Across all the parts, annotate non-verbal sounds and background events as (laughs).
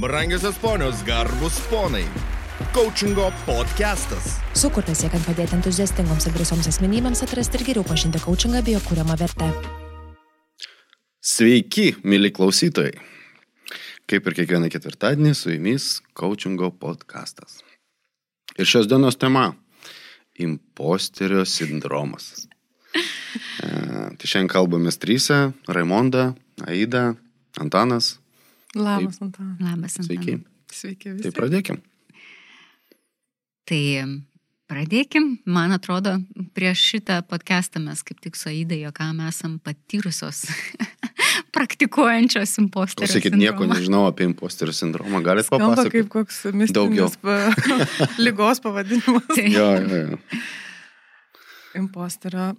Brangiosios ponios, garbus ponai. Coachingo podcastas. Sukurtas siekiant padėti entuziastingoms ir drąsioms asmenybėms atrasti ir geriau pažinti coachingą bei jo kūriamą vertę. Sveiki, mėly klausytojai. Kaip ir kiekvieną ketvirtadienį su jumis coachingo podcastas. Ir šios dienos tema - imposterio sindromas. (laughs) E, tai šiandien kalbamės trysia - Raimonda, Aida, Antanas. Labas, Antanas. Labas, Antanas. Sveiki. Sveiki visi. Tai pradėkim. Tai pradėkim. Man atrodo, prieš šitą podcastą mes kaip tik su Aida jokam esam patyrusios (laughs) praktikuojančios imposterio. Klausykit, nieko nežinau apie imposterio sindromą. Galite papasakoti? kaip koks Daugiau. (laughs) mistinis pa, lygos pavadinimas. Tai, Jo, jo, jo. Imposterio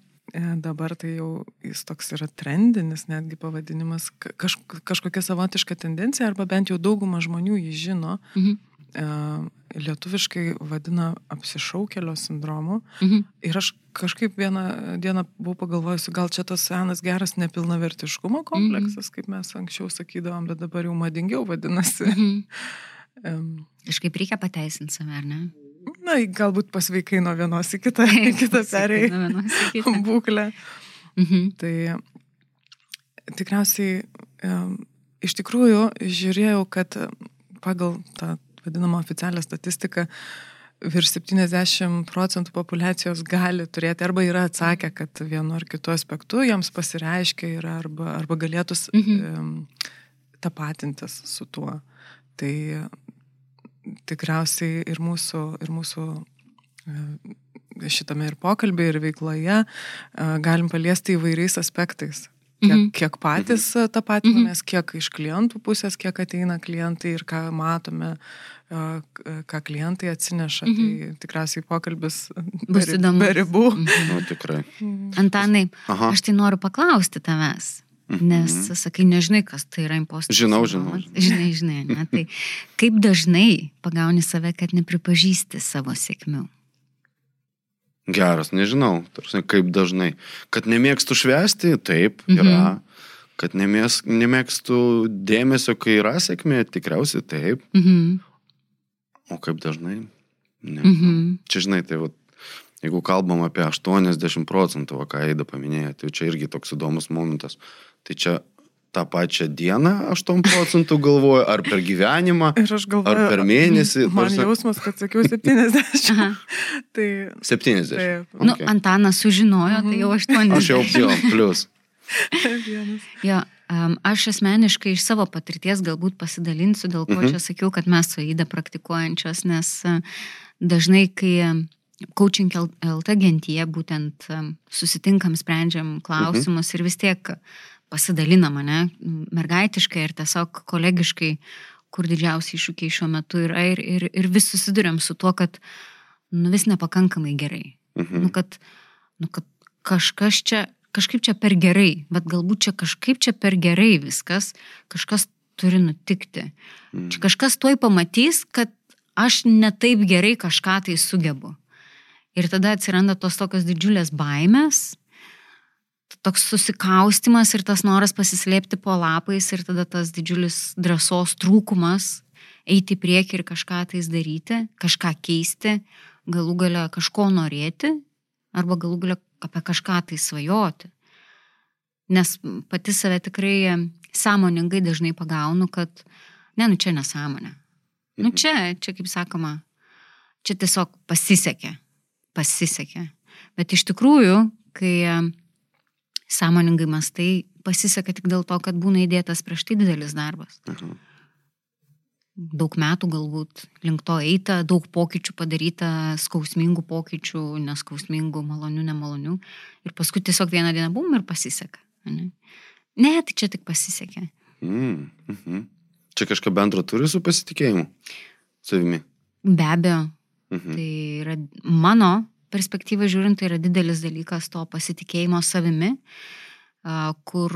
dabar tai jau jis toks yra trendinis netgi pavadinimas, ka- kaž, kažkokia savotiška tendencija, arba bent jau dauguma žmonių jį žino. mhm, E, lietuviškai vadina apsišaukelio sindromu. mhm. Ir aš kažkaip vieną dieną buvau pagalvojusi, gal čia tas senas geras nepilnavertiškumo kompleksas, kaip mes anksčiau sakydavom, bet dabar jau madingiau vadinasi. mhm. (laughs) Em, Kažkaip reikia pateisinti save, ar ne? Na, galbūt pasveikai nuo vienos į kitą, į kitą perėjai (laughs) būklę. Mhm, Tai tikriausiai em, iš tikrųjų žiūrėjau, kad pagal tą vadinamą oficialią statistiką virš 70 procentų populacijos gali turėti arba yra atsakę, kad vienu ar kitu aspektu jiems pasireiškia yra arba, arba galėtų Mhm. tapatintis su tuo. Tai tikriausiai ir mūsų, ir mūsų e, šitame ir pokalbė, ir veikloje e, galim paliesti įvairiais aspektais. Kiek, Mhm. kiek patys mhm. tapatinamės, kiek iš klientų pusės, kiek ateina klientai ir ką matome, e, ką klientai atsineša. Mhm. Tai tikriausiai pokalbis Bus įdomus. be ribų. mhm. Nu, tikrai. Antanai, Aha. aš tai noriu paklausti tavęs. Nes, Mhm. sakai, nežinai, kas tai yra imposteris. Žinau, žinau, (laughs) Žinai, žinai, ne? Tai kaip dažnai pagauni save, kad nepripažįsti savo sėkmių? Geras, nežinau, tarsi, kaip dažnai. Kad nemėgstu švesti, taip, Mhm. yra. Kad nemės, nemėgstu dėmesio, kai yra sėkmė, tikriausiai taip. Mhm. O kaip dažnai? Ne. Mhm. Čia žinai, tai vat, jeigu kalbam apie 80 procentų, va, ką Eida paminėjo, tai čia irgi toks įdomus momentas. Tai čia tą pačią dieną 8 procentų galvoju, ar per gyvenimą, (laughs) galvoju, ar per mėnesį. Man ta prasme, jausmas, kad sakiau 70. Aha. (laughs) tai 70. taip, Nu, Okay. Antanas sužinojo, tai jau aštuoni. Aš jau jau, plus. (laughs) Jo, um, aš asmeniškai iš savo patirties galbūt pasidalinsiu, dėl ko Mhm. čia sakiau, kad mes su Aida praktikuojančios, nes uh, dažnai, kai coaching LT gentyje būtent susitinkam, sprendžiam klausimus ir vis tiek pasidalinam, ne, mergaitiškai ir tiesiog kolegiškai, kur didžiausi iššūkiai šiuo metu yra ir, ir, ir vis susidurėm su tuo, kad nu, vis nepakankamai gerai. Mhm. Nu, kad, nu, kad kažkas čia, kažkaip čia per gerai, bet galbūt čia kažkaip čia per gerai viskas, kažkas turi nutikti. Mm. Čia kažkas tuoj pamatys, kad aš netaip gerai kažką tai sugebu. Ir tada atsiranda tos tokios didžiulės baimės, toks susikaustimas ir tas noras pasislėpti po lapais ir tada tas didžiulis drąsos trūkumas eiti į priekį ir kažką tais daryti, kažką keisti, galų gale kažko norėti arba galų gale apie kažką tai svajoti. Nes pati save tikrai sąmoningai dažnai pagaunu, kad ne, nu čia nesąmonė. Nu čia, čia kaip sakoma, čia tiesiog pasisekė. Pasisekė. Bet iš tikrųjų, kai sąmoningai mastai, pasiseka tik dėl to, kad būna įdėtas prieš tai didelis darbas. Aha. Daug metų galbūt link to eita, daug pokyčių padaryta, skausmingų pokyčių, neskausmingų, malonių, nemalonių. Ir paskui tiesiog vieną dieną bum ir pasiseka. Ne, ne tai čia tik pasisekė. Mm. Mhm. Čia kažką bendro turi su pasitikėjimu savimi. Be abejo, Mhm. Tai yra mano perspektyva žiūrint, tai yra didelis dalykas to pasitikėjimo savimi, kur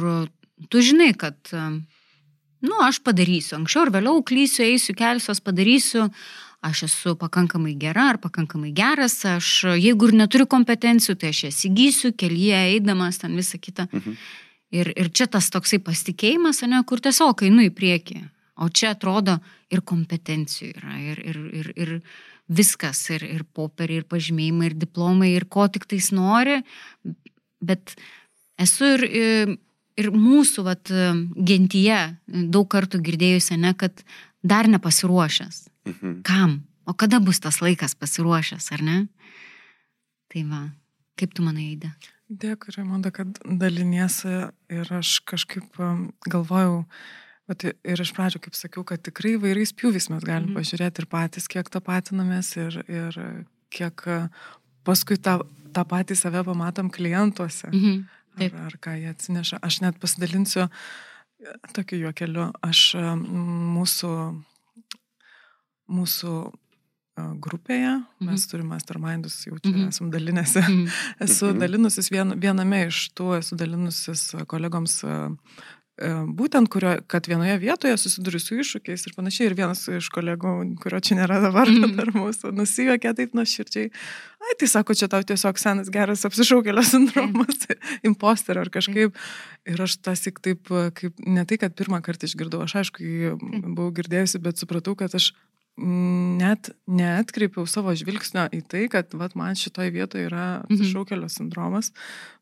tu žinai, kad, nu, aš padarysiu, anksčiau ir vėliau klysiu, eisiu, kelsiuos, padarysiu, aš esu pakankamai gera ar pakankamai geras, aš jeigu ir neturiu kompetencijų, tai aš jas įgysiu, kelyje eidamas, ten visą kitą. Mhm. Ir, ir čia tas toksai pasitikėjimas, ne, kur tiesiog einu į priekį. O čia atrodo ir kompetencijų yra, ir, ir, ir, ir viskas, ir, ir popieriai, ir pažymėjimai, ir diplomai, ir ko tik tais nori, bet esu ir, ir, ir mūsų vat, gentyje daug kartų girdėjusi, ne, kad dar nepasiruošęs. Mhm. Kam? O kada bus tas laikas pasiruošęs, ar ne? Tai va, kaip tu manai, Eida? Dėkui, Raimonda, kad daliniesi ir aš kažkaip um, galvojau, vat, ir iš pradžio, kaip sakiau, kad tikrai vairiais pjūvis mes galim Mhm. pažiūrėti ir patys, kiek tapatinamės ir, ir kiek paskui tą, tą patį save pamatom klientuose. Mhm. Ar, Taip. ar ką jie atsineša. Aš net pasidalinsiu e, tokiu juokeliu. Aš mūsų, mūsų e, grupėje, mes Mhm. turime mastermindus, jau čia Mhm. esam dalinęsi. Mhm. Esu Mhm. dalinusis vien, viename iš tų, esu dalinusis kolegoms e, būtent, kurio, kad vienoje vietoje susiduriu su iššūkiais ir panašiai. Ir vienas iš kolegų, kurio čia nėra dabar, Mhm. dar mūsų, nusijuokė taip nuoširdžiai. Ai, tai sako, čia tau tiesiog senas geras apsišaukėlio sindromas, (laughs) imposterio ar kažkaip. Ir aš tas tik taip, kaip ne tai, kad pirmą kartą išgirdau, aš aišku, jį buvau girdėjusi, bet supratau, kad aš mm, net neatkreipiau savo žvilgsnio į tai, kad vat, man šitoje vietoje yra Mhm. apsišaukėlio sindromas,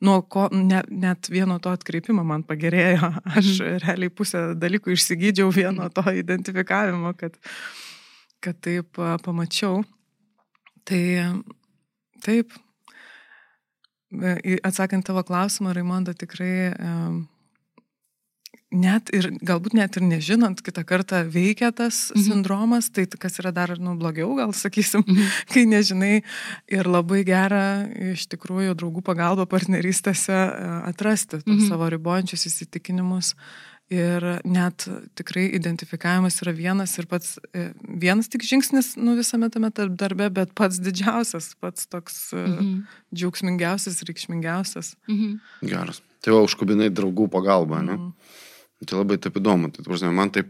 nuo ko ne, net vieno to atkreipimo man pagerėjo. Aš realiai pusę dalykų išsigydžiau vieno to identifikavimo, kad, kad taip pamačiau. Tai taip. Atsakant tavo klausimą, Raimonda, tikrai net ir galbūt net ir nežinant, kitą kartą veikia tas Mhm. sindromas, tai kas yra dar, nu, blogiau, gal sakysim, Mhm. (laughs) kai nežinai ir labai gera iš tikrųjų draugų pagalba partnerystėse e, atrasti Mhm. savo ribojančius įsitikinimus. Ir net tikrai identifikavimas yra vienas ir pats, e, vienas tik žingsnis, nu, visame tame tarp darbe, bet pats didžiausias, pats toks e, Mhm. džiaugsmingiausias, reikšmingiausias. Mhm. Geras. Tai va, užkubinai draugų pagalbą, ne? Tai labai taip įdomu. Tai, ta prasme, man taip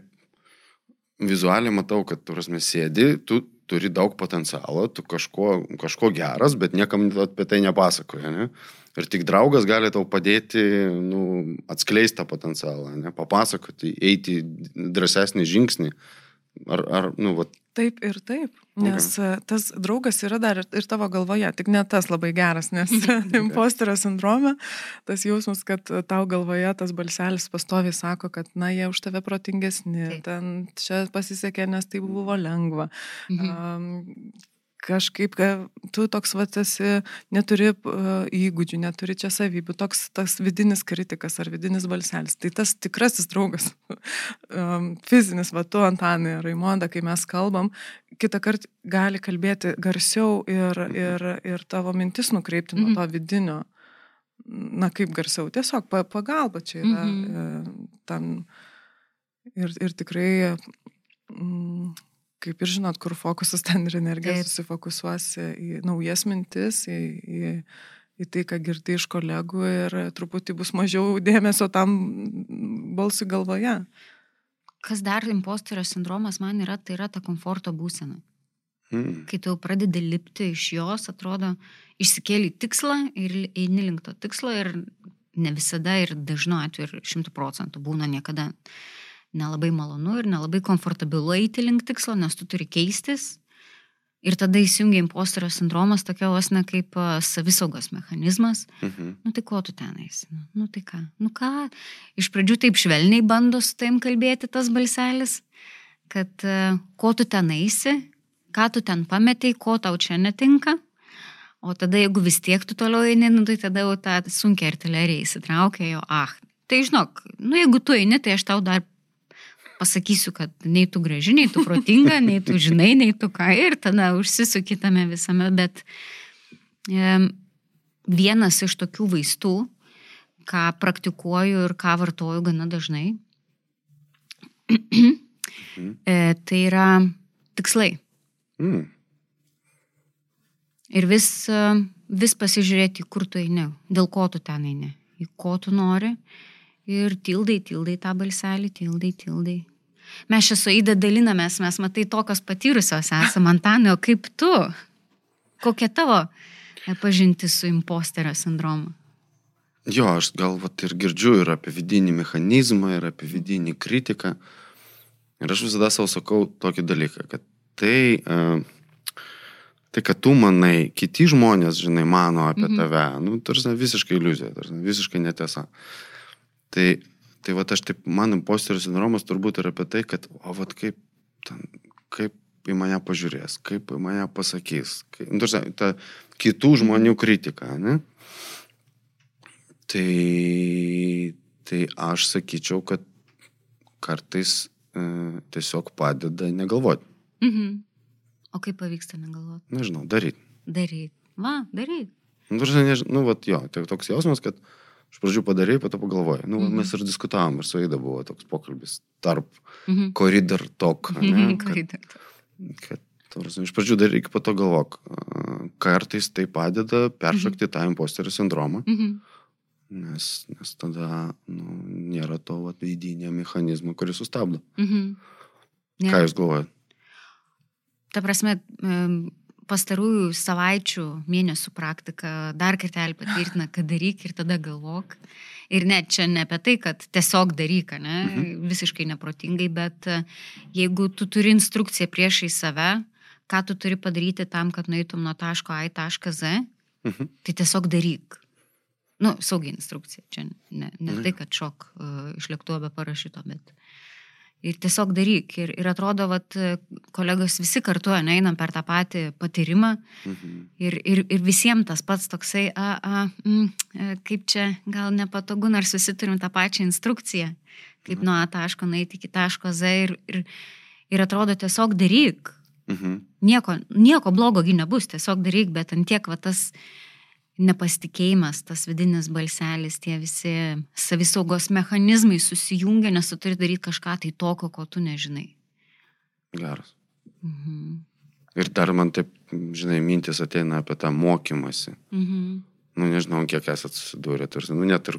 vizualiai matau, kad, tu prasme, sėdi, tu turi daug potencialo, tu kažko, kažko geras, bet niekam apie tai nepasakoja, ne? Ir tik draugas gali tau padėti, nu, atskleisti tą potencialą, ne? Papasakoti, eiti drąsesnį žingsnį. Ar, ar nu, va, Taip ir taip, nes okay. tas draugas yra dar ir, ir tavo galvoje, tik ne tas labai geras, nes (laughs) (laughs) imposterio sindrome tas jausmas, kad tau galvoje tas balselis pastoviai sako, kad na jie už tave protingesni, Taip. ten čia pasisekė, nes tai buvo lengva. Mhm. Um, kažkaip, ka- tu toks va esi, neturi uh, įgūdžių, neturi čia savybių, toks tas vidinis kritikas ar vidinis balselis. Tai tas tikrasis draugas, um, (laughs) fizinis, va tu, Antanai, Raimonda, kai mes kalbam, kitą kartą gali kalbėti garsiau ir, ir, ir tavo mintis nukreipti nuo Mhm. to vidinio. Na kaip garsiau, tiesiog pa, pagalba čia yra Mhm. e, tam. Ir, ir tikrai mm, kaip ir žinot, kur fokusas (laughs) ten ir energija, Taip. susifokusuosi į naujas mintis, į, į, į tai, ką girdi iš kolegų ir truputį bus mažiau dėmesio tam balsui galvoje. Kas dar imposterio sindromas man yra, tai yra ta komforto būsena. mm, Kai tu jau pradedi lipti iš jos, atrodo, išsikėli tikslą ir eini link to tikslo ir ne visada ir dažnu atveju ir šimtų procentų būna niekada nelabai malonu ir nelabai komfortabilu eiti link tikslo, nes tu turi keistis. Ir tada įsijungia imposterio sindromas, tokia vos ne kaip savisaugos mechanizmas. mhm. Nu tai ko tu ten eisi? Nu, nu tai ką? Nu ką? Iš pradžių taip švelniai bando su taim kalbėti tas balselis, kad uh, ko tu ten eisi, ką tu ten pametei, ko tau čia netinka. O tada jeigu vis tiek tu toliau eini, nu, tai tada jau tą sunkia artilerija įsitraukia jo, ah. Tai žinok, nu jeigu tu eini, tai aš tau dar pasakysiu, kad nei tu graži, nei tu protinga, nei tu žinai, nei tu ką ir tada užsisukitame visame, bet e, vienas iš tokių vaistų, ką praktikuoju ir ką vartoju gana dažnai, e, tai yra tikslai. Mm. Ir vis, e, vis pasižiūrėti, kur tu eini, dėl ko tu ten eini, į ko tu nori. Ir tildai, tildai tą balselį, tildai, tildai. Mes čia su Eida dalinamės, mes matai tokios patyrusios esame, Antanai, o kaip tu? Kokia tavo pažintis su imposterio sindromu? Jo, aš gal vat, ir girdžiu ir apie vidinį mechanizmą, ir apie vidinį kritiką. Ir aš visada savo sakau tokį dalyką, kad tai, e, tai kad tu manai, kiti žmonės, žinai, mano apie mhm. tave, nu, tarsi visiškai iliuzija, tarsi visiškai netiesa. Tai, tai va, aš taip, man imposterio sindromas turbūt yra apie tai, kad, o, va, kaip, ten, kaip į mane pažiūrės, kaip į mane pasakys, kaip, nu, tarsi, ta kitų žmonių kritika, ne? Tai, tai aš sakyčiau, kad kartais e, tiesiog padeda negalvoti. Mhm. O kaip pavyksta negalvoti? Nežinau, daryti. Daryti. Va, daryti. Nu, tarsi, než... nu, vat, jo, tai toks jausmas, kad iš pradžių padarai, po to pagalvoji. Nu, Mhm. mes ir diskutavom, ir su Aida buvo toks pokalbis tarp Mhm. koridor tok. Ne, kad, Koridor. kad ta prasme, iš pradžių daryk, po to galvok. Kartais tai padeda peršokti tą imposterio sindromą, Mhm. nes, nes tada nu, nėra to vat, vidinio mechanizmo, kuris sustabdo. Mhm. Ne. Ką jūs galvojate? Ta prasme, pastarųjų savaičių, mėnesių praktika dar kartelį patvirtina, kad daryk ir tada galvok. Ir net čia ne apie tai, kad tiesiog daryk, ne, Mhm. visiškai neprotingai, bet e, jeigu tu turi instrukciją priešai save, ką tu turi padaryti tam, kad nueitum nuo taško A į tašką Z, Mhm. tai tiesiog daryk. Nu, saugiai instrukcija. Čia ne, ne Mhm. tai, kad šok uh, iš lėktuvo be parašyto, bet ir tiesiog daryk. Ir, ir atrodo, kad kolegos visi kartu ne, einam per tą patį patyrimą Mhm. ir, ir, ir visiems tas pats toksai, a, a, mm, e, kaip čia gal nepatogu, nors visi turim tą pačią instrukciją, kaip nuo A taško nueiti iki taško Z ir, ir, ir atrodo tiesiog daryk. Mhm. Nieko, nieko blogogi nebus, tiesiog daryk, bet ant tiek va tas nepasitikėjimas, tas vidinis balselis, tie visi savisaugos mechanizmai susijungia, nes tu turi daryti kažką tai tokio, ko tu nežinai. Geras. Mhm. Ir dar man taip, žinai, mintis ateina apie tą mokymasi. Mhm. Nu, nežinau, kiek esate susidūrę, tarsi, nu, net ir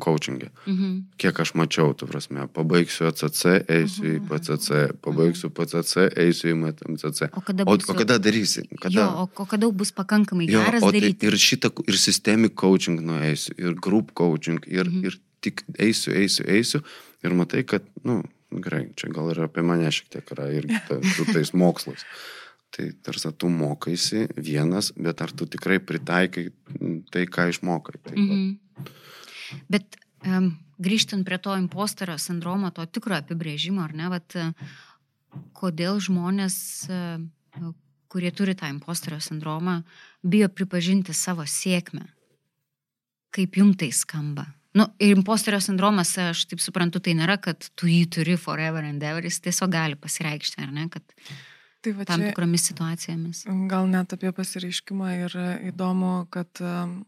coachingė. Mhm. Kiek aš mačiau, tu prasme, pabaigsiu ACC, eisiu į PCC, pabaigsiu PCC, eisiu į MCC. O kada O, bus, o kada darysi? Kada? Jo, o, o kada bus pakankamai Jo, geras o tai daryti? ir šitą, ir systemic coaching nueisiu, ir group coaching, ir, Mhm. ir tik eisiu, eisiu, eisiu, ir matai, kad, nu, gerai, čia gal ir apie mane šiek tiek yra, ir (laughs) ta, su tais mokslais. Tai tarsi tu mokaisi vienas, bet ar tu tikrai pritaikai tai, ką išmokai. Tai, mm Mhm. Bet um, grįžtant prie to imposterio sindromo, to tikro apibrėžimo, ar ne, vat, kodėl žmonės, kurie turi tą imposterio sindromą, bijo pripažinti savo sėkmę. Kaip jum tai skamba? Nu, ir imposterio sindromas, aš taip suprantu, tai nėra, kad tu jį turi forever and ever, jis tiesiog gali pasireikšti, ar ne, kad Tai va tam tikromis situacijomis. gal net apie pasireiškimą ir įdomu, kad um,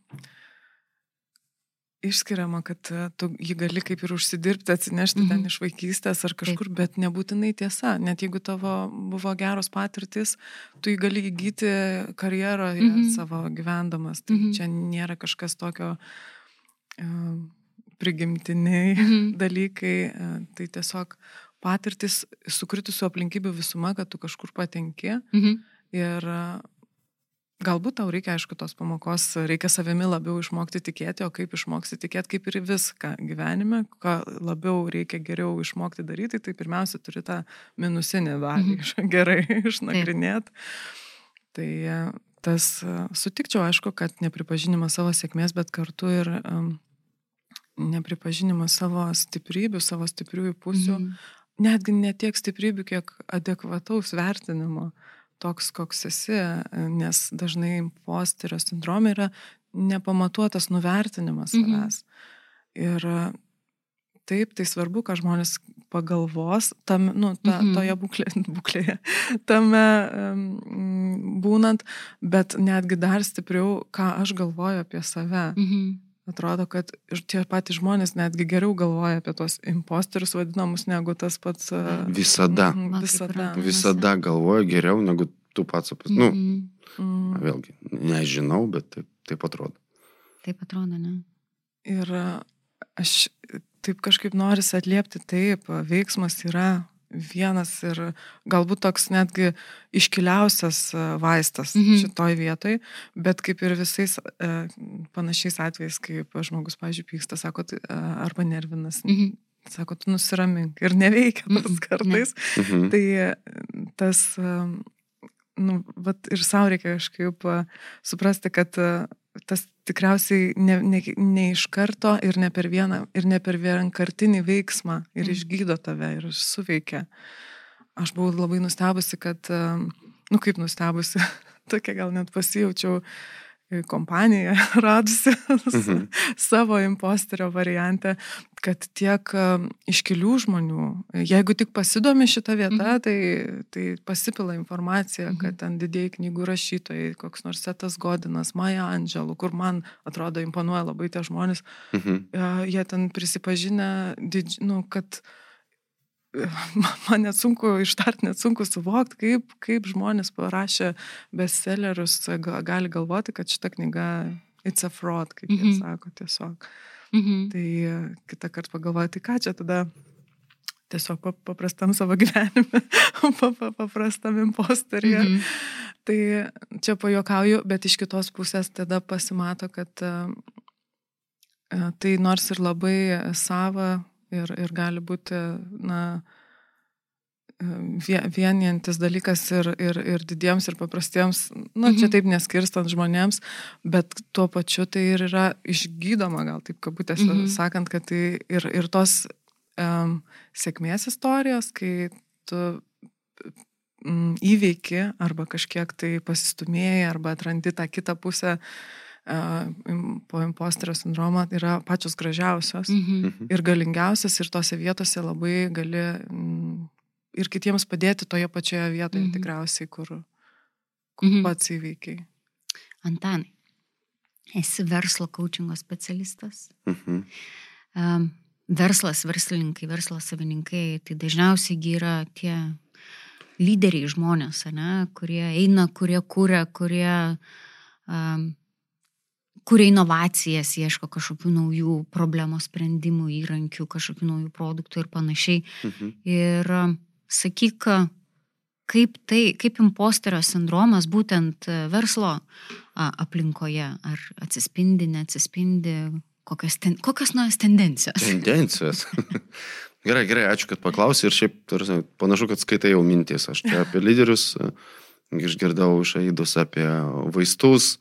išskiriama, kad uh, tu jį gali kaip ir užsidirbti, atsinešti mhm. ten Mhm. iš vaikystės ar kažkur, Taip. bet nebūtinai tiesa. Net jeigu tavo buvo geros patirtis, tu jį gali įgyti karjeroje mhm. Mhm. savo gyvendamas. Tai mhm. Mhm. čia nėra kažkas tokio um, prigimtiniai Mhm. (laughs) dalykai, uh, tai tiesiog patirtis sukritusių aplinkybių visuma, kad tu kažkur patenki. Mhm. Ir a, galbūt tau reikia, aišku, tos pamokos, reikia savimi labiau išmokti tikėti, o kaip išmokti tikėti, kaip ir viską gyvenime, ką labiau reikia geriau išmokti daryti, tai pirmiausia turi tą minusinį dalį Mhm. (laughs) gerai išnagrinėti. Tai tas sutikčiau, aišku, kad nepripažinimas savo sėkmės, bet kartu ir um, nepripažinimas savo stiprybių, savo stipriųjų pusių, Mhm. netgi ne tiek stiprybių, kiek adekvataus vertinimo, toks koks esi, nes dažnai imposterio sindrome yra nepamatuotas nuvertinimas Mhm. savęs. Ir a, taip, tai svarbu, ką žmonės pagalvos tam, nu, ta, Mhm. toje būklė, (laughs) būklėje, tame um, būnant, bet netgi dar stipriau, ką aš galvoju apie save. Mhm. Atrodo, kad ir tie patys žmonės netgi geriau galvoja apie tuos imposterius vadinamus negu tas pats. a, Visada. mhm, Visada. Visada galvoju geriau negu tu pats apie... Nu, Mhm. Mm. vėlgi, nežinau, bet taip, taip atrodo. Taip atrodo, ne? Ir a, aš taip kažkaip norisi atliepti taip, veiksmas yra vienas ir galbūt toks netgi iškiliausias a, vaistas Mhm. mhm. šitoj vietoj, bet kaip ir visais a, panašiais atvejais, kaip žmogus, pažiūrėjau, pyksta, sako, tai, a, arba nervinas, Mhm. sako, tu nusiramink ir neveikia tas Mm, kartais. Mhm. Tai tas, um, nu, vat ir savo reikia kažkaip suprasti, kad tas tikriausiai ne, ne, ne iš karto ir ne per vieną, ir ne per vienkartinį veiksmą ir Mm. išgydo tave ir suveikia. Aš buvau labai nustebusi, kad, um, nu kaip nustebusi, (laughs) tokia gal net pasijaučiau e, kompaniją (laughs) radusi Mhm. savo imposterio variantę, kad tiek um, iškilių žmonių, jeigu tik pasidomi šitą vietą, Mhm. tai, tai pasipila informacija, Mhm. kad ten didėjai knygų rašytojai, koks nors Setas Godinas, Maja Andželų, kur man atrodo imponuoja labai tie žmonės, Mhm. e, jie ten prisipažinę, didž... nu, kad e, (laughs) man net sunku ištart, net sunku suvokti, kaip, kaip žmonės parašę bestsellerius ga- gali galvoti, kad šita knyga it's a fraud, kaip jie Mhm. sako tiesiog. Mhm. Tai e, kitą kartą pagalvoju, tai ką čia tada tiesiog pa- paprastam savo (laughs) gyvenime, pa- pa- paprastam imposteryje. Mhm. Tai čia pajokauju, bet iš kitos pusės tada pasimato, kad e, e, tai nors ir labai sava ir, ir gali būti, na, vie- vienijantis dalykas ir, ir, ir didiems, ir paprastiems, na, čia Mhm. taip neskirstant žmonėms, bet tuo pačiu tai ir yra išgydoma, gal taip kabutėse Mhm. sakant, kad tai ir, ir tos um, sėkmės istorijos, kai tu mm, įveiki arba kažkiek tai pasistumėjai arba atrandi tą kitą pusę uh, po imposterio sindromo, yra pačios gražiausios Mhm. ir galingiausias ir tose vietose labai gali mm, ir kitiems padėti toje pačioje vietoje Mhm. mhm. tikriausiai, kur, kur Mhm. mhm. pats įveikiai. Antanai, esi verslo coachingo specialistas. Mhm. Um, verslas, verslininkai, verslo savininkai, tai dažniausiai yra tie lyderiai žmonės, ne, kurie eina, kurie kūrė, kurie um, kuria inovacijas, ieško kažkokių naujų problemos sprendimų, įrankių, kažkokių naujų produktų ir panašiai. Mhm. Ir sakyk, kaip tai, kaip imposterio sindromas būtent e, verslo aplinkoje, ar atsispindi, neatsispindi, kokios, ten, kokios naujas tendencijos. Tendencijos. (laughs) gerai, gerai, ačiū, kad paklausai ir šiaip panašu, kad skaitai jau mintis. Aš čia apie lyderius e, išgirdau iš Aidus apie vaistus.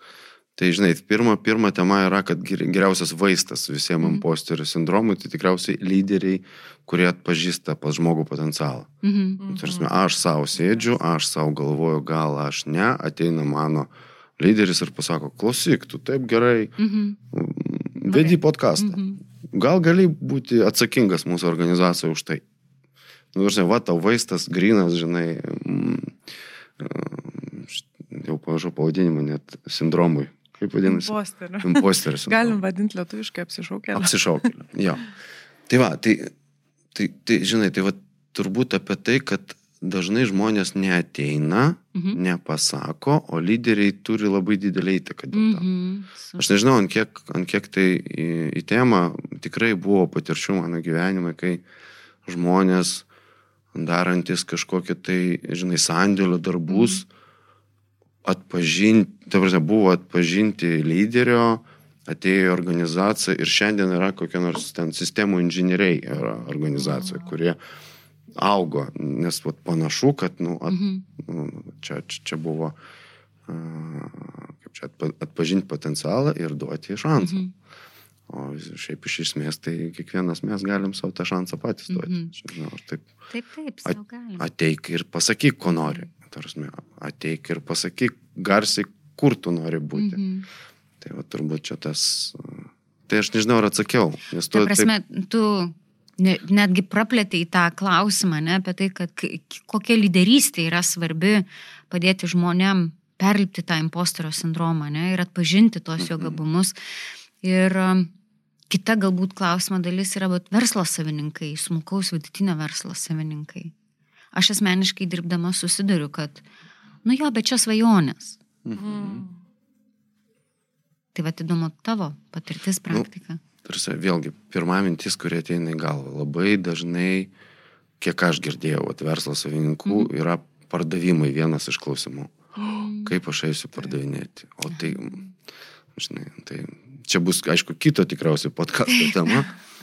Tai žinai, pirma, pirma tema yra, kad ger- geriausias vaistas visiems Mhm. imposterių sindromui, tai tikriausiai lyderiai, kurie atpažįsta pas žmogų potencialą. Mhm. Tarsi, aš savo sėdžiu, aš savo galvoju, gal aš ne, ateina mano lyderis ir pasako, klausyk, tu taip gerai Mhm. vedi podcastą. Mhm. Gal gali būti atsakingas mūsų organizacijoje už tai. Nu, žinai, va, tau vaistas, grinas, žinai, mm, mm, jau pažau pavadinimą net sindromui. Kaip vadinasi? Imposterio sindromas. (laughs) Galim vadinti lietuviškai apsišaukę. Apsišaukėlė. Jo. Tai va, tai, tai, tai, žinai, tai va, turbūt apie tai, kad dažnai žmonės neateina, Mhm. nepasako, o lyderiai turi labai didelį įtaką dėl to. Mhm. Aš nežinau, ant kiek, ant kiek tai į, į temą tikrai buvo patirčių mano gyvenime, kai žmonės darantis kažkokią tai, žinai, sandėlio darbus, atpažinti, ta prasme, buvo atpažinti lyderio, atėjo į organizaciją ir šiandien yra kokia nors ten sistemų inžinieriai organizacija, kurie augo, nes vat, panašu, kad, nu, at, Mhm. nu, čia, čia, čia buvo, a, kaip čia, atpa, atpažinti potencialą ir duoti šansą. Mhm. O šiaip iš esmės tai kiekvienas mes galim savo tą šansą patys duoti. Aš nežinau, ar taip Taip, taip, sau galima. ateik ir pasakyk, ko nori. Tarsi, ateik ir pasakyk garsiai, kur tu nori būti. Mhm. Tai va turbūt čia tas. Tai aš nežinau, ar atsakiau. Nes tu Ta prasme, tu ne, netgi praplėtė į tą klausimą, ne, apie tai, kad kokia lyderystė yra svarbi padėti žmonėm perlipti tą imposterio sindromą ne, ir atpažinti tos jo gabumus. Ir um, kita galbūt klausimo dalis yra bet verslo savininkai, smulkaus vidutinio verslo savininkai. Aš asmeniškai dirbdama susiduriu, kad, nu jo, bet čia svajonės. Mm. Tai va įdomu tavo patirtis, praktika. Tarsi, vėlgi, pirma mintis, kurie ateina į galvą, labai dažnai, kiek aš girdėjau, vat, verslo savininkų Mhm. yra pardavimai vienas iš klausimų. (gasps) Kaip aš eisiu pardavinėti? O tai, žinai, tai čia bus, aišku, kito tikriausiai podkasto tema. (laughs)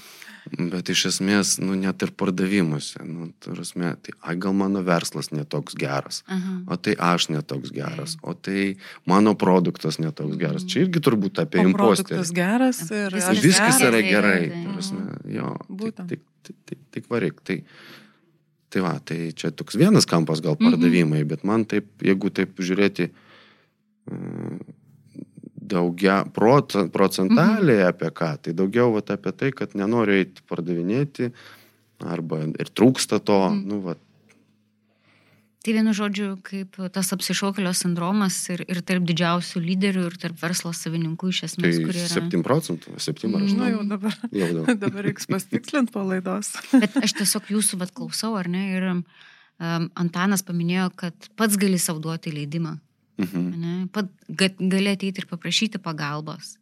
Bet iš esmės, nu, net ir pardavimuose, nu, tarasme, tai, ai, gal mano verslas netoks geras, Aha. o tai aš netoks geras, o tai mano produktas netoks geras. Čia irgi turbūt apie O imposterį. produktas geras ir Viskas aš Viskas geras. yra gerai, gerai. tai- tarasme, Jo, Būtent. tik, tik, tik, tik varyk. Tai, tai va, tai čia toks vienas kampas gal Mhm. pardavimai, bet man taip, jeigu taip žiūrėti mm, daugia proc, procentaliai apie ką, tai daugiau vat, apie tai, kad nenoriu eiti pardavinėti arba ir trūksta to, Mhm. nu, va, Tai vienu žodžiu, kaip tas apsišaukelio sindromas ir, ir tarp didžiausių lyderių, ir tarp verslo savininkų iš tai esmės, kurie yra. 7 procentų, 7 ar Mhm. Nu 8. jau dabar, Jau (laughs) daug. dabar reiks pastikslinti po laidos. (laughs) Bet aš tiesiog jūsų vat klausau, ar ne? Ir um, Antanas paminėjo, kad pats gali savo duoti leidimą. Mhm. Pat ga- gali ateiti ir paprašyti pagalbos.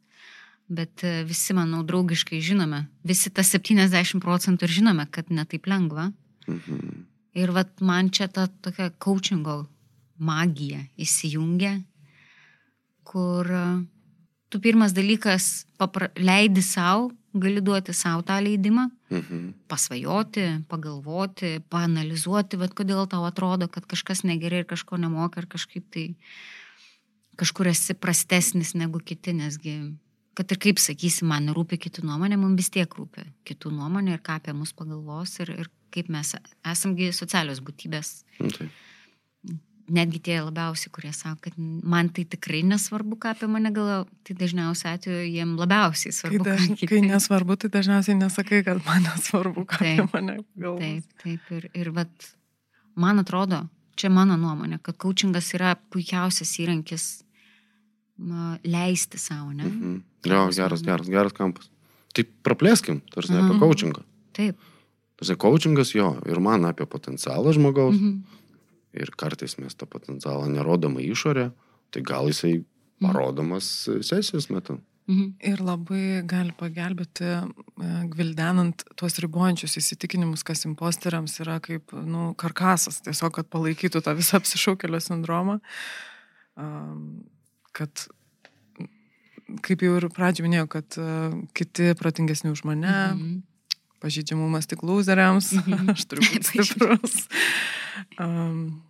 Bet e, visi, manau, draugiškai žinome, visi tas 70 procentų ir žinome, kad netaip lengva. Mhm. Ir vat man čia ta tokia coachingo magija įsijungia, kur e, tu pirmas dalykas papra, leidi savo, gali duoti savo tą leidimą, Mhm. pasvajoti, pagalvoti, paanalizuoti, bet kodėl tau atrodo, kad kažkas negerai ir kažko nemoka ir kažkaip tai kažkur esi prastesnis negu kiti, nesgi, kad ir kaip sakysi, man rūpi kitų nuomonė, mums vis tiek rūpi kitų nuomonė ir ką apie mus pagalvos ir, ir kaip mes esamgi socialios būtybės. Tai. Netgi tie labiausiai, kurie sako, kad man tai tikrai nesvarbu, ką apie mane galvo, tai dažniausiai atveju jiem labiausiai Kai, svarbu. daž, ką kiti- kai nesvarbu, tai dažniausiai nesakai, kad man nesvarbu, ką apie Taip, mane galvos. Taip, taip. Ir, ir vat, man atrodo, čia mano nuomonė, kad coachingas yra puikiausias įrankis ma, leisti savo, ne? Mhm. Jo, Geras geras, geras, kampas. Tai praplėskim, tarsi ne apie Mhm. coachingą. Taip. Tarsi coachingas jo, ir man apie potencialą žmogaus, Mhm. Ir kartais mes tą potencialą nerodoma išorė, tai gal jisai parodomas sesijos metu. Mhm. Ir labai gali pagelbėti, e, gvildenant tuos ribojančius įsitikinimus, kas imposteriams yra kaip nu, karkasas, tiesiog, kad palaikytų tą visą apsišaukelio sindromą. Kad, kaip jau ir pradžioje minėjau, kad e, kiti protingesni už mane, Mhm. Pažydžiamumas tik loseriams, Mhm. (laughs) aš turiu būti stiprus. Um,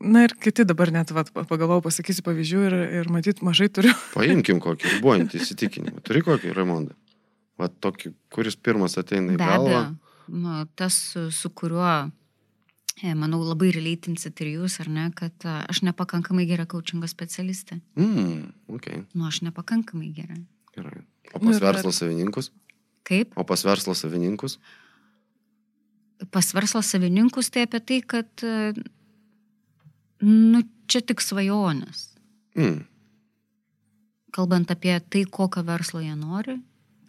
na ir kiti dabar net, vat, pagalvojau, pasakysiu pavyzdžių ir, ir matyt, mažai turiu. (laughs) Paimkim kokį ribojantį įsitikinimą. Turi kokį, Raimondą? Va tokį, kuris pirmas ateina į Be galvą. nu, tas, su, su kuriuo, e, manau, labai releitinsit ir jūs, ar ne, kad a, aš nepakankamai gera coachingo specialistė. Mm, okay, Nu, aš nepakankamai gera. gerai. O Nu pas ir verslo dar- savininkus? Kaip? O pas verslo savininkus? pas verslo savininkus tai apie tai, kad, nu, čia tik svajonės. Mm, Kalbant apie tai, kokio verslo jie nori,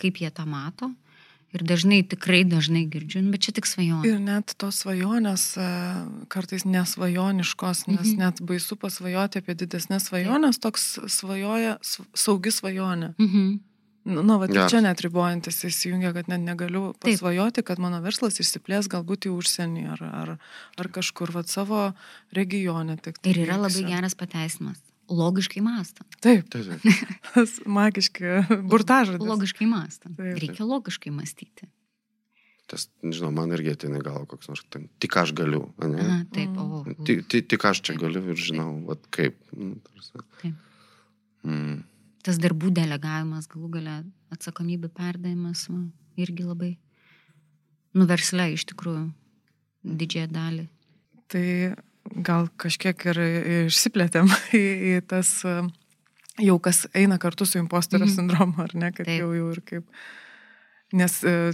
kaip jie tą mato. Ir dažnai, tikrai dažnai girdžiu, nu, bet čia tik svajonė. Ir net tos svajonės e, kartais nesvajoniškos, nes Mhm. net baisu pasvajoti apie didesnės svajonės, toks svajoja sv- saugi svajonė. Mhm. Nu, nu va, Geras. čia net ribojantis įsijungia, kad net negaliu Taip. pasvajoti, kad mano verslas išsiplės galbūt į užsienį ar, ar, ar kažkur, va, savo regione. Tik tai Ir yra labai geras pateisimas. Logiškai mąstant. Taip, tai, tai. tas magiški burtažodis. Logiškai mąstant. Taip. Reikia logiškai mąstyti. Tas, nežinau, man irgi ateina į galvą koks nors ten. Tik aš galiu. ane? Aha, taip, o. Tik, tik, aš čia galiu ir žinau, vat, kaip. Nu. Taip. mm. Tas darbų delegavimas, galų gale atsakomybė perdavimas, va, irgi labai nuverslė iš tikrųjų didžiąją dalį. Tai gal kažkiek ir išsiplėtėm (laughs) į, į tas, jau kas eina kartu su imposterio Mhm. sindromu, ar ne, kad Taip. jau, jau ir kaip. Nes e,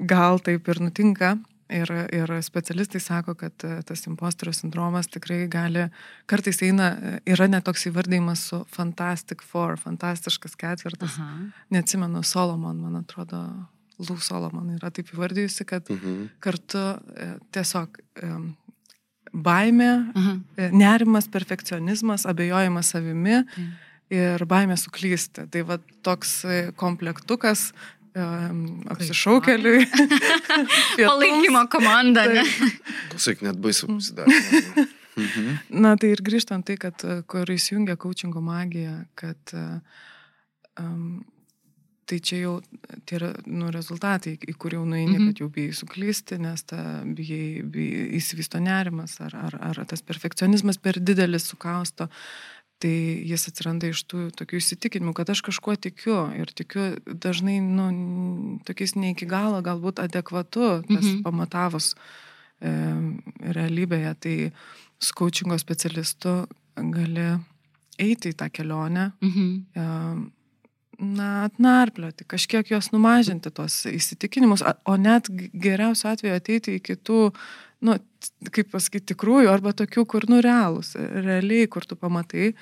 gal taip ir nutinka. Ir, ir specialistai sako, kad e, tas imposterio sindromas tikrai gali, kartais eina, e, yra netoks įvardėjimas su Fantastic Four, fantastiškas ketvirtas. Aha. Neatsimenu, Solomon, man atrodo, Lou Solomon yra taip įvardėjusi, kad Mhm. kartu e, tiesiog baimė, Aha. e, nerimas, perfekcionizmas, abejojimas savimi Taip. ir baimė suklysti. Tai va toks komplektukas apsišaukeliui. Palaikymo komanda, ne? Klausyk, net baisu pasidarė. Mhm. Na tai ir grįžtant tai, kad kur įsijungia coachingo magija, kad um, tai čia jau tie nu, rezultatai, į kur jau nueini, Mhm. kad jau bijai suklysti, nes ta bijai, bijai įsivysto nerimas ar, ar, ar tas perfekcionizmas per didelis sukausto. Tai jis atsiranda iš tų tokių įsitikinimų, kad aš kažkuo tikiu ir tikiu dažnai, nu, tokiais ne iki galo galbūt adekvatu, tas Mhm. pamatavus e, realybėje. Tai su coachingo specialistu gali eiti į tą kelionę, Mhm. e, na, atnarplioti, kažkiek juos numažinti, tuos įsitikinimus, o net geriausiu atveju ateiti į kitų, nu, kaip pasakyti, tikrųjų, arba tokių, kur nu realūs, realiai, kur tu pamatai,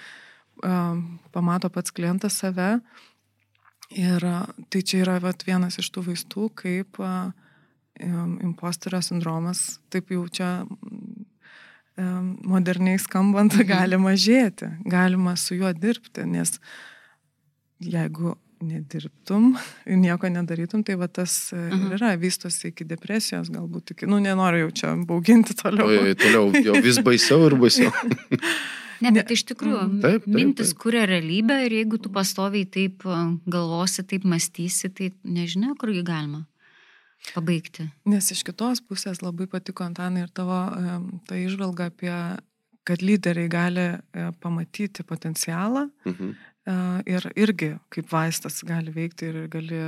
pamato pats klientas save. Ir tai čia yra vat, vienas iš tų vaistų, kaip imposterio sindromas, taip jau čia moderniai skambant, Mhm. gali mažėti, galima su juo dirbti, nes jeigu nedirbtum (laughs) ir nieko nedarytum, tai va tas e, Mhm. ir yra, vystosi iki depresijos, galbūt iki, nu, nenoriu jau čia bauginti toliau. Oi, toliau jau (laughs) vis baisiau ir baisiau. (laughs) Ne, bet iš tikrųjų, Mhm. Taip, taip, mintis taip. kuria realybę ir jeigu tu pastoviai taip a, galvosi, taip mąstysi, tai nežinia, kurgi galima pabaigti. Nes iš kitos pusės labai patiko Antanai ir tavo em, ta išvalga apie, kad lyderiai gali e, pamatyti potencialą Mhm. e, ir irgi kaip vaistas gali veikti ir gali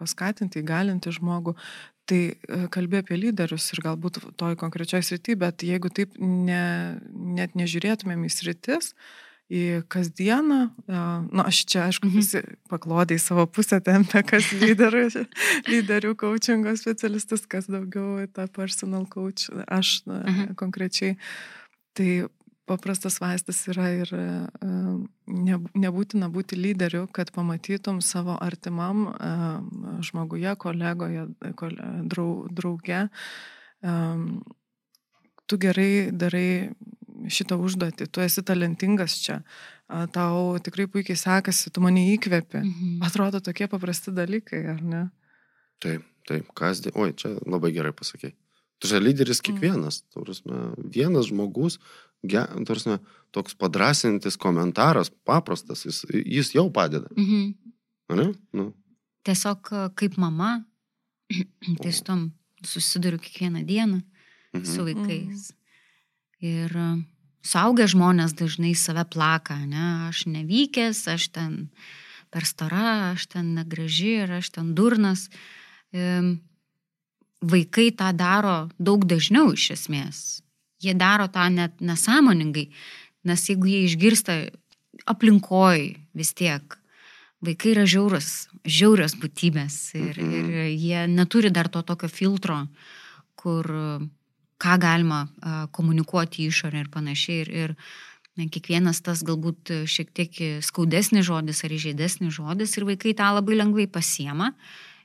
paskatinti, įgalinti žmogų. Tai e, kalbė apie lyderius ir galbūt toj konkrečioje srityje, bet jeigu taip ne, net nežiūrėtumėm į sritis, į kasdieną, na, aš čia, aišku, Mhm. visi paklodai savo pusę tempia, kas lyderių, (laughs) lyderių coachingo specialistas, kas daugiau tą personal coach, aš na, Mhm. konkrečiai. Tai paprastas vaistas yra ir e, ne, nebūtina būti lyderiu, kad pamatytum savo artimam e, žmoguje, kolegoje, kole, drau, drauge. e, Tu gerai darai šitą užduotį, tu esi talentingas čia, a, tau tikrai puikiai sekasi, tu mane įkvepi. Mhm. Atrodo tokie paprasti dalykai, ar ne? Taip, taip, kasdien. Oi, čia labai gerai pasakė. Tu čia lyderis kiekvienas, mm. prasme, vienas žmogus, ge, prasme, toks padrasintis komentaras, paprastas, jis, jis jau padeda. Mhm. Ne? Nu, Tiesiog a, kaip mama, (clears throat) tai su tom susiduriu kiekvieną dieną mhm. su vaikais. Ir a, suaugę žmonės dažnai save plaka, ne, aš nevykęs, aš ten per stara, aš ten negraži ir aš ten durnas. Em, Vaikai tą daro daug dažniau iš esmės. Jie daro tą net nesąmoningai, nes jeigu jie išgirsta aplinkoj vis tiek, vaikai yra žiaurus, žiaurios būtybės ir, Mhm. ir jie neturi dar to tokio filtro, kur ką galima komunikuoti išorę ir panašiai. Ir, ir na, kiekvienas tas galbūt šiek tiek skaudesnis žodis ar įžeidesnis žodis ir vaikai tą labai lengvai pasiema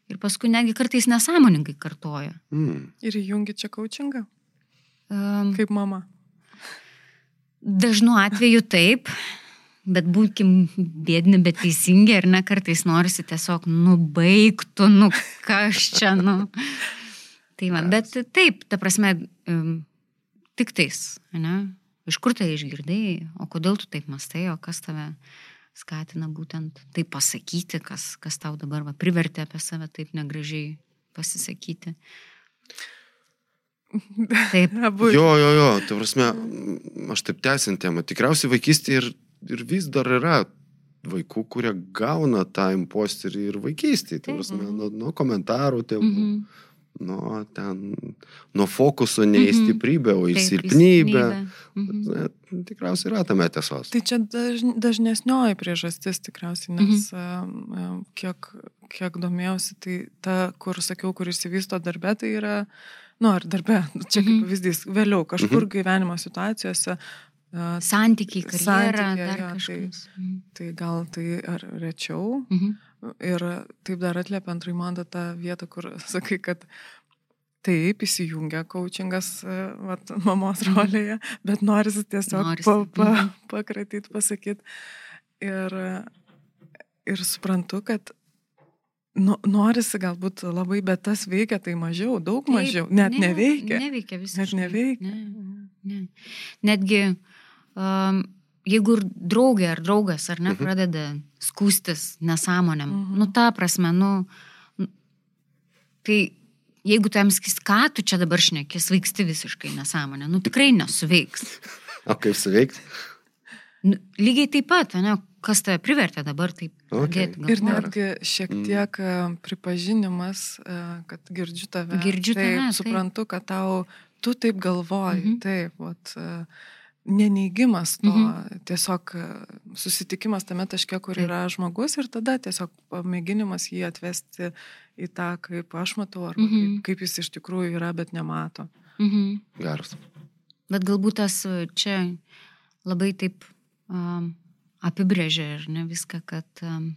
ir paskui netgi kartais nesąmoningai kartoja. Mm. Ir įjungi čia coachingą, Um, kaip mama. Dažnu atveju taip, bet būkim bėdini, bet teisingi, ar ne, kartais norisi tiesiog nubaigtų, nu kas čia, nu. Tai va, bet taip, ta prasme, um, tik tais, ne? Iš kur tai išgirdai, o kodėl tu taip mastai, o kas tave skatina būtent taip pasakyti, kas, kas tau dabar va, privertė apie save taip negražiai pasisakyti. (laughs) Taip. Jo, jo, jo, tai prasme, mm, aš taip tęsiant temą, tikriausiai vaikystėje ir, ir vis dar yra vaikų, kurie gauna tą imposterį ir vaikystėje, tai Taip. prasme, nuo, nuo komentarų, tėvų, Mhm. nuo ten, nuo fokuso ne į Mhm. stiprybę, o į Taip, silpnybę. Mhm. Ne, Tikriausiai yra tame tiesos. Tai čia daž, dažnesnioji priežastis tikriausiai, nes mhm. um, kiek, kiek domėjausi, tai ta, kur sakiau, kur išsivysto darbe, tai yra, nu ar darbe, čia kaip Mhm. pavyzdys, vėliau kažkur gyvenimo situacijose, uh, Santykiai, karjera, Santykiai, dar jo, kažkas. Mhm. tai gal tai ar rečiau. Mhm. Ir taip dar atliepiant Raimondą tą vietą, kur (laughs) sakai, kad taip įsijungia coachingas e, vat, (laughs) mamos rolėje, bet norisi tiesiog Norisi, pa, pa, mhm. pakratyti, pasakyti. Ir, ir suprantu, kad nu, norisi galbūt labai, bet tas veikia tai mažiau, daug Taip, mažiau, net ne, neveikia. Neveikia visiškai. neveikia. Ne, ne. Netgi um, jeigu ir draugė ar draugas ar ne pradeda skūstis nesąmonėm, Mhm. nu ta prasme, nu, nu, tai jeigu tu jam skis, ką tu čia dabar šneki, svaigsti visiškai nesąmonę, nu tikrai nesuveiks. (laughs) O kaip suveikti? Nu, lygiai taip pat, ne, kas tave privertė dabar taip Okay. pradėti. Ir netgi šiek Mm. tiek e, pripažinimas, e, kad girdžiu tave. Girdžiu taip, tave, taip. Suprantu, kad tau, tu taip galvoji. Mhm. Taip, vat, e, neneigimas to, Mhm. tiesiog susitikimas tame taške, kur Taip. yra žmogus ir tada tiesiog pamėginimas jį atvesti į tą, kaip aš matau, arba Mhm. kaip, kaip jis iš tikrųjų yra, bet nemato. Mhm. Geras. Bet galbūt tas čia labai taip um, apibrėžia ir ne viską, kad um,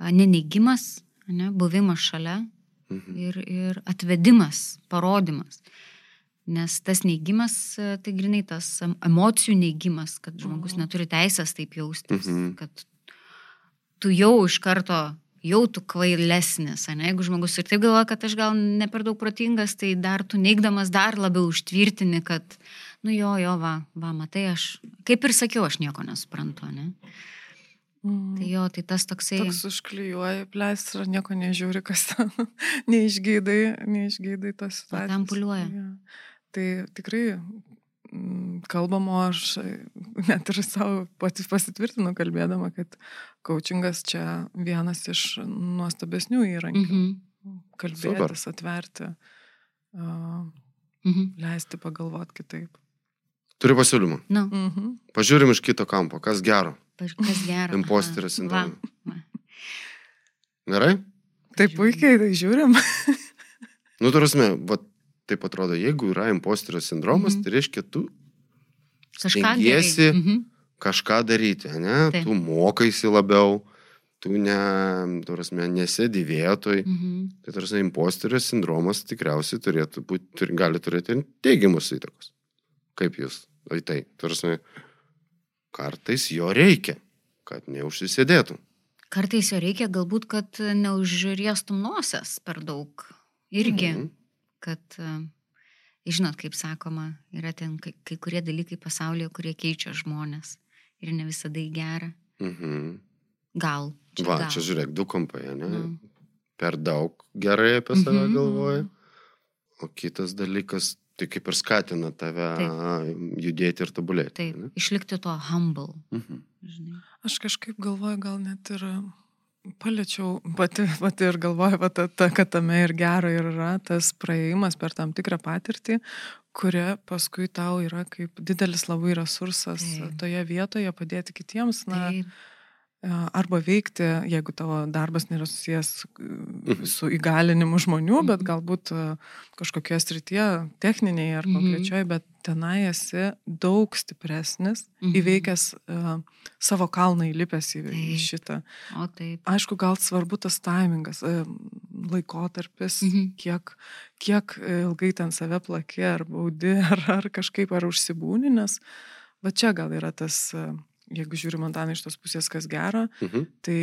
neneigimas, ne, buvimas šalia Mhm. ir, ir atvedimas, parodimas. Nes tas neigimas, e, tai grinai tas em, emocijų neigimas, kad žmogus Mhm. neturi teisės taip jaustis, Mhm. kad tu jau iš karto, jau tu kvailesnis, ne? jeigu žmogus ir taip galvoja, kad aš gal ne per daug protingas, tai dar tu neigdamas dar labiau užtvirtini, kad, nu jo, jo, va, va, matai, aš, kaip ir sakiau, aš nieko nesuprantu, ne? Mhm. Tai jo, tai tas toksai... Toks užklijuoji pleistrą, nieko nežiūri, kas ten, (laughs) neišgydai, neišgydai tos situacijos. Patampuliuoja. Jo. Tai tikrai mm, kalbamo aš net ir savo pati pasitvirtinu kalbėdama, kad coachingas čia vienas iš nuostabesnių įrankių. Mhm. Kalbėtis, atverti, uh, Mhm. leisti pagalvoti kitaip. Turiu pasiūlymą. Nu, Mhm. Pažiūrim iš kito kampo, kas gero. kas gero. Va, va. Gerai? Taip puikiai, tai žiūrim. Nu, tarsi, va, taip atrodo, jeigu yra imposterio sindromas, Mhm. tai reiškia, tu Kažką Stengiesi- gerai. Mhm. kažką daryti, ne? Taip. Tu mokaisi labiau, tu ne, tarsi, nesėdi vietoj. Mhm. Tai tarsi, imposterio sindromas tikriausiai turėtų būti, turi, gali turėti ir teigiamus įtakos. Kaip jūs? Tai tai, tarsi, kartais jo reikia, kad neužsisėdėtum. Kartais jo reikia galbūt, kad neužriestum nosies per daug. Irgi, Mhm. kad, e, žinot, kaip sakoma, yra ten kai, kai kurie dalykai pasaulyje, kurie keičia žmonės. Ir ne visada į gerą. Mhm. Gal. Va, gal. čia žiūrėk, du kampai, ne? Nu. Per daug gerai apie save Mhm. galvoja. O kitas dalykas, tai kaip ir skatina tave judėti ir tobulėti. Taip, ne? išlikti to humble. Mhm. Žinai. Aš kažkaip galvoju, gal net ir paliečiau, pati, pati ir galvoju, va, ta, ta, kad tame ir gero ir yra tas praėjimas per tam tikrą patirtį, kuria paskui tau yra kaip didelis labai resursas Taip. toje vietoje padėti kitiems, na, Taip, arba veikti, jeigu tavo darbas nėra susijęs Mhm. e, su įgalinimu žmonių, bet Mhm. galbūt e, kažkokioje srityje, techninėje ar Mhm. konkrečioje, bet tenai esi daug stipresnis, Mhm. įveikęs uh, savo kalną įlipęs į, į Taip. šitą. o taip. Aišku, gal svarbu tas taimingas, e, laikotarpis, Mhm. kiek, kiek ilgai ten save plaki, ar baudi, (laughs) ar, ar kažkaip, ar užsibūni, nes va čia gal yra tas, e, jeigu žiūrim antaną iš tos pusės, kas gera, Mhm. tai,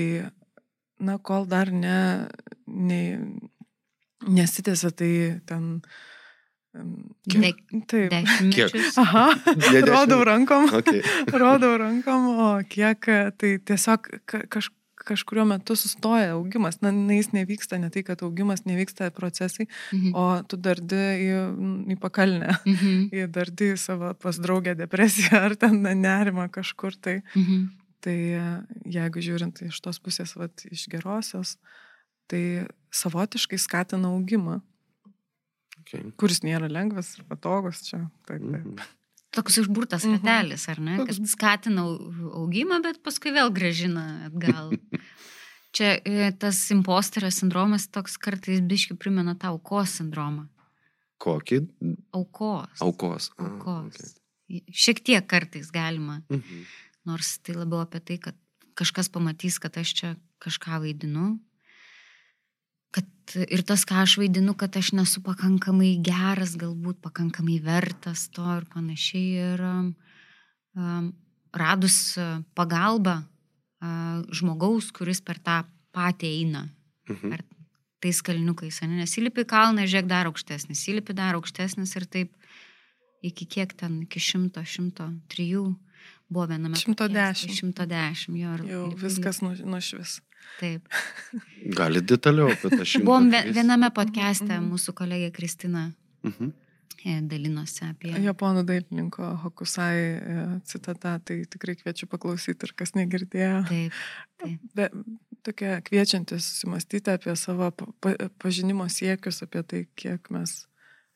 na, kol dar ne, ne, nesitėsi, tai ten... em, Ne- Taip. Dešimtmečius. Aha, rodau rankom Okay. (laughs) rodau rankom, o kiek tai tiesiog ka- kaž, kažkurio metu sustoja augimas. Na, na, jis nevyksta, ne tai, kad augimas nevyksta procesai, Mhm. o tu dardi į, į pakalnę, Mhm. (laughs) į dardi į savo pas draugę depresiją ar ten nerimą kažkur. Tai, Mhm. tai e, jeigu žiūrint iš tos pusės, vat, iš gerosios, tai savotiškai skatina augimą, Okay. kuris nėra lengvas ir patogus čia. Taip, taip. Mhm. Toks užburtas Mhm. ratelis, ar ne? Kad skatina au- augimą, bet paskui vėl gražina atgal. (laughs) Čia e, tas imposterio sindromas toks kartais biški primena tą aukos sindromą. Kokį? Aukos. Aukos. Ah, Aukos. Šiek tiek kartais galima, okay. mhm. nors tai labiau apie tai, kad kažkas pamatys, kad aš čia kažką vaidinu. Ir tas, ką aš vaidinu, kad aš nesu pakankamai geras, galbūt pakankamai vertas to ir panašiai. Ir um, radus pagalbą uh, žmogaus, kuris per tą patį eina, Mhm. ar tais kalniukais, ane? nes įlipi į kalną, žiūrėk dar aukštesnis, įlipi dar aukštesnis ir taip iki kiek ten, iki šimto, šimto trijų buvo viename. 110. 110, jo. ir- Jau ir- viskas nu, nušvis. Taip. Gali detaliau apie tą šimtą. Buvom viename podcast'e, Mhm. mūsų kolegė Kristina Mhm. e, dalinosi apie... Japonų dailininko Hokusai e, citata, tai tikrai kviečiu paklausyti ir kas negirdėjo. Taip, taip. Be, tokia kviečiantis susimastyti apie savo pa, pa, pažinimo siekius, apie tai, kiek mes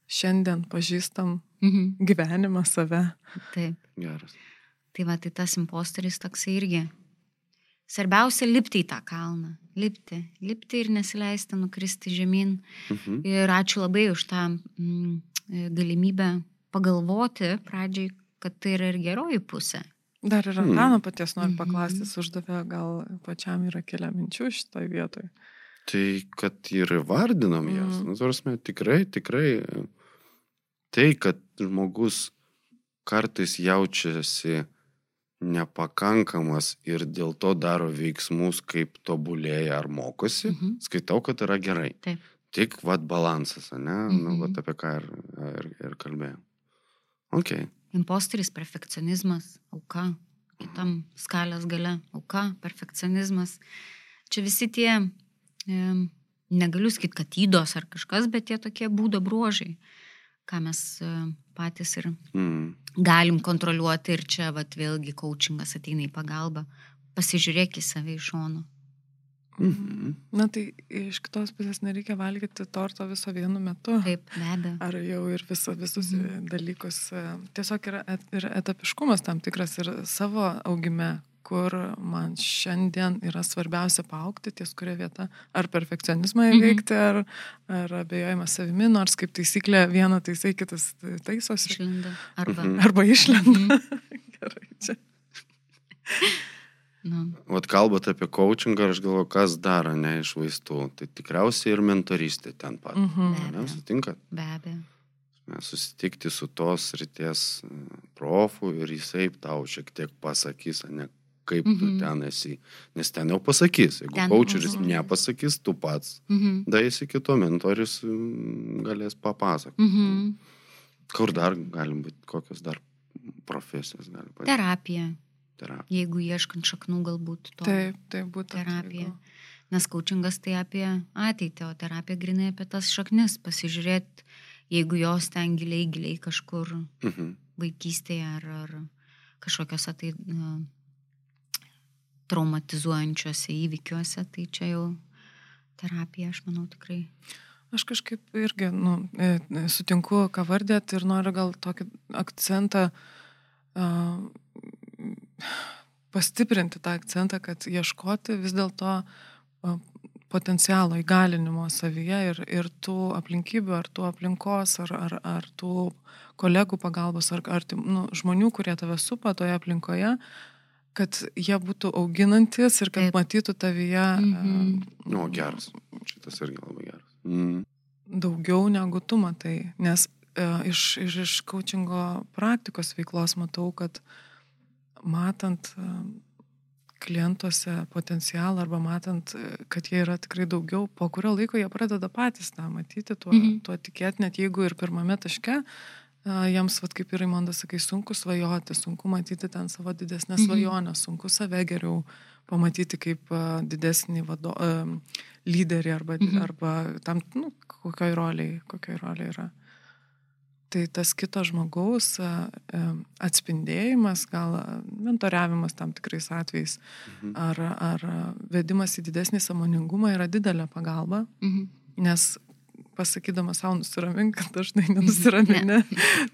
šiandien pažįstam Mhm. gyvenimą, save. Taip. Geras. Tai va, tai tas imposteris toksai irgi. Svarbiausia lipti į tą kalną. Lipti. Lipti ir nesileisti nukristi žemyn. Mhm. Ir ačiū labai už tą mm, galimybę pagalvoti pradžiai, kad tai yra ir geroji pusė. Dar ir Hmm. Antano paties noriu Mhm. paklausti, jis uždavė, gal pačiam yra kelią minčių šitoje vietoje. Tai, kad ir įvardinom jas, Mhm. nu, tarsi, tikrai, tikrai, e, tai, kad žmogus kartais jaučiasi nepakankamas ir dėl to daro veiksmus, kaip tobulėja ar mokosi, Mhm. skaitau, kad yra gerai. Taip. Tik vad balansas, ne? Nu, Mhm. vat apie ką ir, ir, ir kalbėjau. Ok. Imposteris, perfekcionizmas, auka, kitam skalės gale, auka, perfekcionizmas. Čia visi tie, e, negaliu sakyti, kad įdos ar kažkas, bet tie tokie būdo bruožai, ką mes e, patys ir Mm. galim kontroliuoti ir čia vat, vėlgi coachingas ateina į pagalbą. Pasižiūrėk į save iš šono. Mhm. Na tai iš kitos pusės nereikia valgyti torto viso vienu metu. Taip, be abejo. Ar jau ir visa, visus Mhm. dalykus. e, Tiesiog yra et, ir etapiškumas tam tikras ir savo augime, kur man šiandien yra svarbiausia paaukti ties kuria vieta. Ar perfekcionizmą Mhm. įveikti, ar, ar abejojimą savimi, nors kaip taisyklė viena taisai, kitas taisosi. Išlinda. Arba. Mhm. Arba išlenda. Mhm. (laughs) Gerai, čia. Nu, Vat kalbant apie coachingą, aš galvoju, kas daro ne iš vaistų. Tai tikriausiai ir mentoristė ten pat. Mhm. Ne, sutinkat? be abejo. Mes Susitikti su tos ryties e, profu ir jisai tau šiek tiek pasakys, ne kaip tu Mhm. ten esi. Nes ten jau pasakys. Jeigu Ten- coacheris Mhm. nepasakys, tu pats. Mhm. Daisi kito mentorius mm, galės papasakoti. Mhm. Kur dar galim būti, kokios dar profesijos gali būti. Terapija. Terapija. Jeigu ieškant šaknų galbūt to. Taip, tai būtent. Terapija. jeigu- Nes coachingas tai apie ateitį, o terapija grinai apie tas šaknis. Pasižiūrėti, jeigu jos ten giliai, giliai kažkur Mhm. vaikystėje ar, ar kažkokiuose tai traumatizuojančiuose įvykiuose, tai čia jau terapija, aš manau, tikrai. Aš kažkaip irgi nu, e, e, sutinku, ką vardėt ir noriu gal tokį akcentą, uh, pastiprinti tą akcentą, kad ieškoti vis dėlto uh, potencialo įgalinimo savyje ir, ir tų aplinkybių, ar tų aplinkos, ar, ar, ar tų kolegų pagalbos, ar, ar nu, žmonių, kurie tave supa toje aplinkoje, kad jie būtų auginantis ir kad Taip. Matytų tavyje Mhm. uh, O, geras. Šitas irgi labai geras. Mm. daugiau negu tu matai, nes e, iš, iš, iš coachingo praktikos veiklos matau, kad matant e, klientuose potencialą arba matant, e, kad jie yra tikrai daugiau, po kurio laiko jie pradeda patys tą matyti, tuo, Mhm. tuo tikėti, net jeigu ir pirmame taške jiems, vat, kaip ir Raimondas sakai, sunku svajoti, sunku matyti ten savo didesnę Mhm. svajonę, sunku save geriau pamatyti kaip didesnį vado, lyderį arba, Mhm. arba tam, nu, kokioj roliai, kokioj roliai yra. Tai tas kito žmogaus atspindėjimas, gal mentoriavimas tam tikrais atvejais, Mhm. ar, ar vedimas į didesnį samoningumą yra didelė pagalba, Mhm. nes pasakydama savo nusiramink, kad dažnai nenusiramini.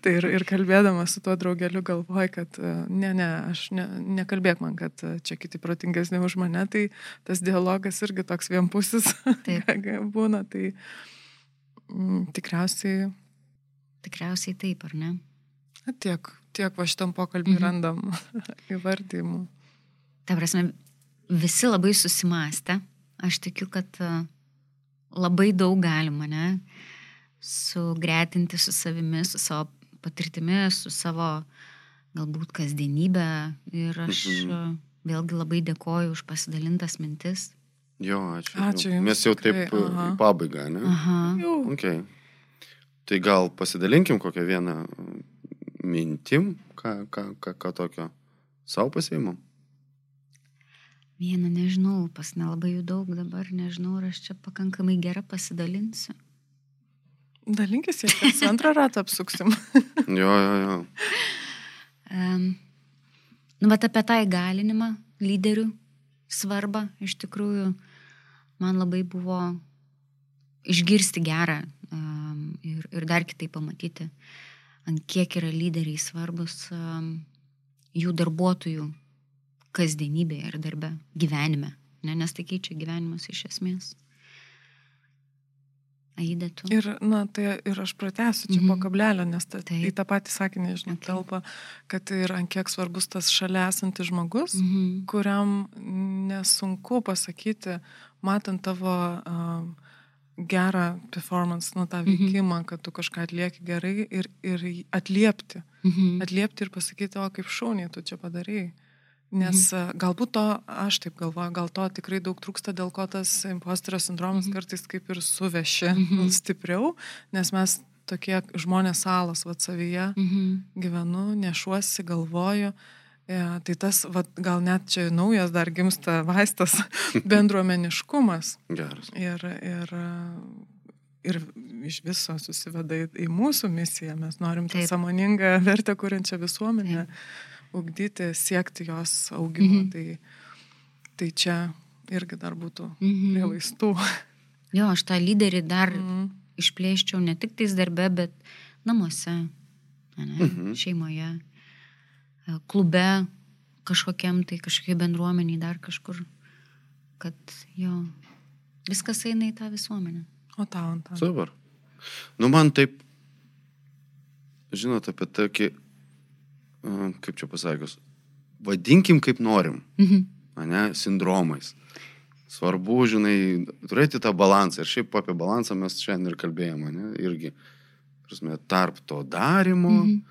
tai ir, ir kalbėdama su tuo draugeliu galvoj, kad e, ne, ne, aš ne, nekalbėk man, kad e, čia kiti protingesni už mane, tai tas dialogas irgi toks vienpusis (laughs) būna. Tai mm, tikriausiai Tikriausiai taip, ar ne? na, tiek, tiek va šitam pokalbį Mhm. randam (laughs) įvardymų. Ta prasme, visi labai susimastę. Aš tikiu, kad a, labai daug galima, ne? Sugretinti su savimi, su savo patirtimi, su savo galbūt kasdienybę. Ir aš Mhm. vėlgi labai dėkoju už pasidalintas mintis. Jo, ačiū. Ačiū jums Mes jau tikrai, taip e, aha. į pabaigą, ne? Aha. Jau. Okay. Tai gal pasidalinkim kokią vieną mintim, ką, ką, ką, ką tokio savo pasiimam? Vieną nežinau, pas nelabai jų daug dabar, nežinau, ar aš čia pakankamai gera pasidalinsiu. Dalinkis, jei kas antrą ratą apsuksim. (laughs) Jo, jo, jo. Um, nu, bet apie tą įgalinimą lyderių svarbą, iš tikrųjų, man labai buvo išgirsti gerą um, ir, ir dar kitaip pamatyti, ant kiek yra lyderiai svarbus um, jų darbuotojų kasdienybėje ir darbe, gyvenime, ne, nes tai keičia gyvenimus iš esmės. Aida, tu. Ir, na, tai ir aš pratęsiu čia Mhm. po kablelio, nes ta, Taip. į tą patį sakinį, žinau, Okay. telpa, kad ir ant kiek svarbus tas šalia esantis žmogus, Mhm. kuriam nesunku pasakyti, matant tavo um, gerą performance, nu tą Mhm. veikimą, kad tu kažką atlieki gerai ir, ir atliepti. Mhm. Atliepti ir pasakyti, o kaip šauniai tu čia padarai. Nes mhm. galbūt to, aš taip galvoju, gal to tikrai daug trūksta, dėl ko tas imposterio sindromas mhm. kartais kaip ir suveši mhm. stipriau, nes mes tokie žmonės salas, va savyje Mhm. gyvenu, nešuosi, galvoju. E, tai tas, va, gal net čia naujas dar gimsta vaistas (laughs) bendruomeniškumas. Geras. Ir, ir, ir iš viso susiveda į, į mūsų misiją. Mes norim tą Taip. samoningą vertę kūrenčią visuomenę ugdyti, siekti jos augimo. Mhm. Tai, tai čia irgi dar būtų Mhm. prie vaistų. Jo, aš tą lyderį dar Mhm. išplėščiau ne tik tais darbe, bet namuose, ane, Mhm. šeimoje, e, klube, kažkokiam tai kažkokiai bendruomeniai, dar kažkur, kad jo, viskas eina į tą visuomenę. O tau, ant Super. Nu, man taip, žinot, apie tokį, kaip čia pasakius, vadinkim kaip norim, Mhm. ne, sindromais. Svarbu, žinai, turėti tą balansą. Ir šiaip apie balansą mes šiandien ir kalbėjome, ne, irgi, prasme, tarp to darimo Mhm.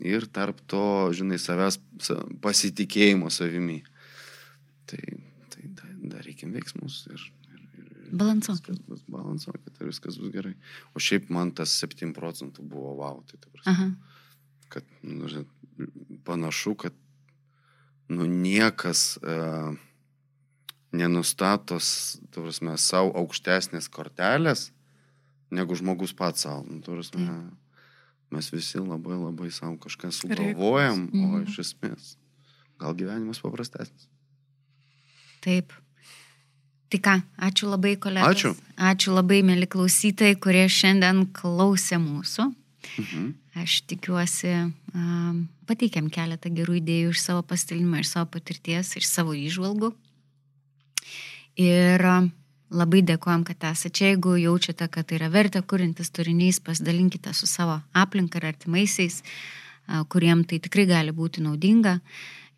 ir tarp to, žinai, savęs sa- pasitikėjimo savimi. Tai, tai da- darykim veiksmus ir, ir, ir Balansuok. viskas bus balansuokit ir viskas bus gerai. O šiaip man tas 7 procentų buvo wow, tai ta prasme, Aha. kad nu, panašu, kad nu, niekas uh, prasme, savo aukštesnės kortelės, negu žmogus pats savo. Nu, tu prasme, mes visi labai labai savo kažką sugalvojam, o Mhm. iš esmės gal gyvenimas paprastesnis. Taip. Tai ką, ačiū labai kolegos. Ačiū. Ačiū labai, mėly klausytojai, kurie šiandien klausė mūsų. Mhm. Aš tikiuosi, um, pateikėm keletą gerų idėjų iš savo pastilinimo, iš savo patirties, iš savo išvalgų. Ir labai dėkojom, kad esate čia. Jeigu jaučiate, kad tai yra vertė kūrintis turinys, pasidalinkite su savo aplinka ir artimaisiais, kuriem tai tikrai gali būti naudinga.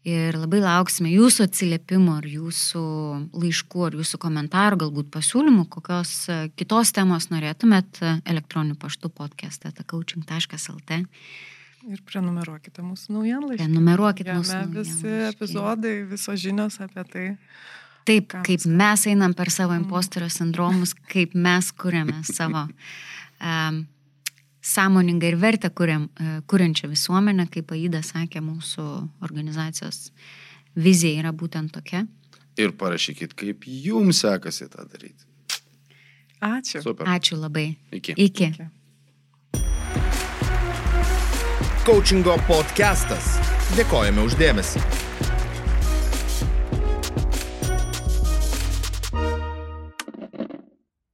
Ir labai lauksime jūsų atsiliepimų, ar jūsų laiškų, ar jūsų komentarų, galbūt pasiūlymų, kokios a, kitos temos norėtumėt a, elektroniniu paštu podcast'e coaching.lt. Ir prenumeruokite mūsų naujienlaiškį. Prenumeruokit Jame mūsų visi naujienlaiškį. epizodai, visos žinios apie tai. Taip, Ką kaip mes- mes einam per savo imposterio sindromus, kaip mes kuriame savo um, sąmoningą ir vertę kuriam, uh, kuriančią visuomenę, kaip Aida sakė, mūsų organizacijos vizija yra būtent tokia. Ir parašykit, kaip jums sekasi tą daryti. Ačiū. Super. Ačiū labai. Iki. Iki. Iki. Coachingo podcastas. Dėkojame uždėmesi.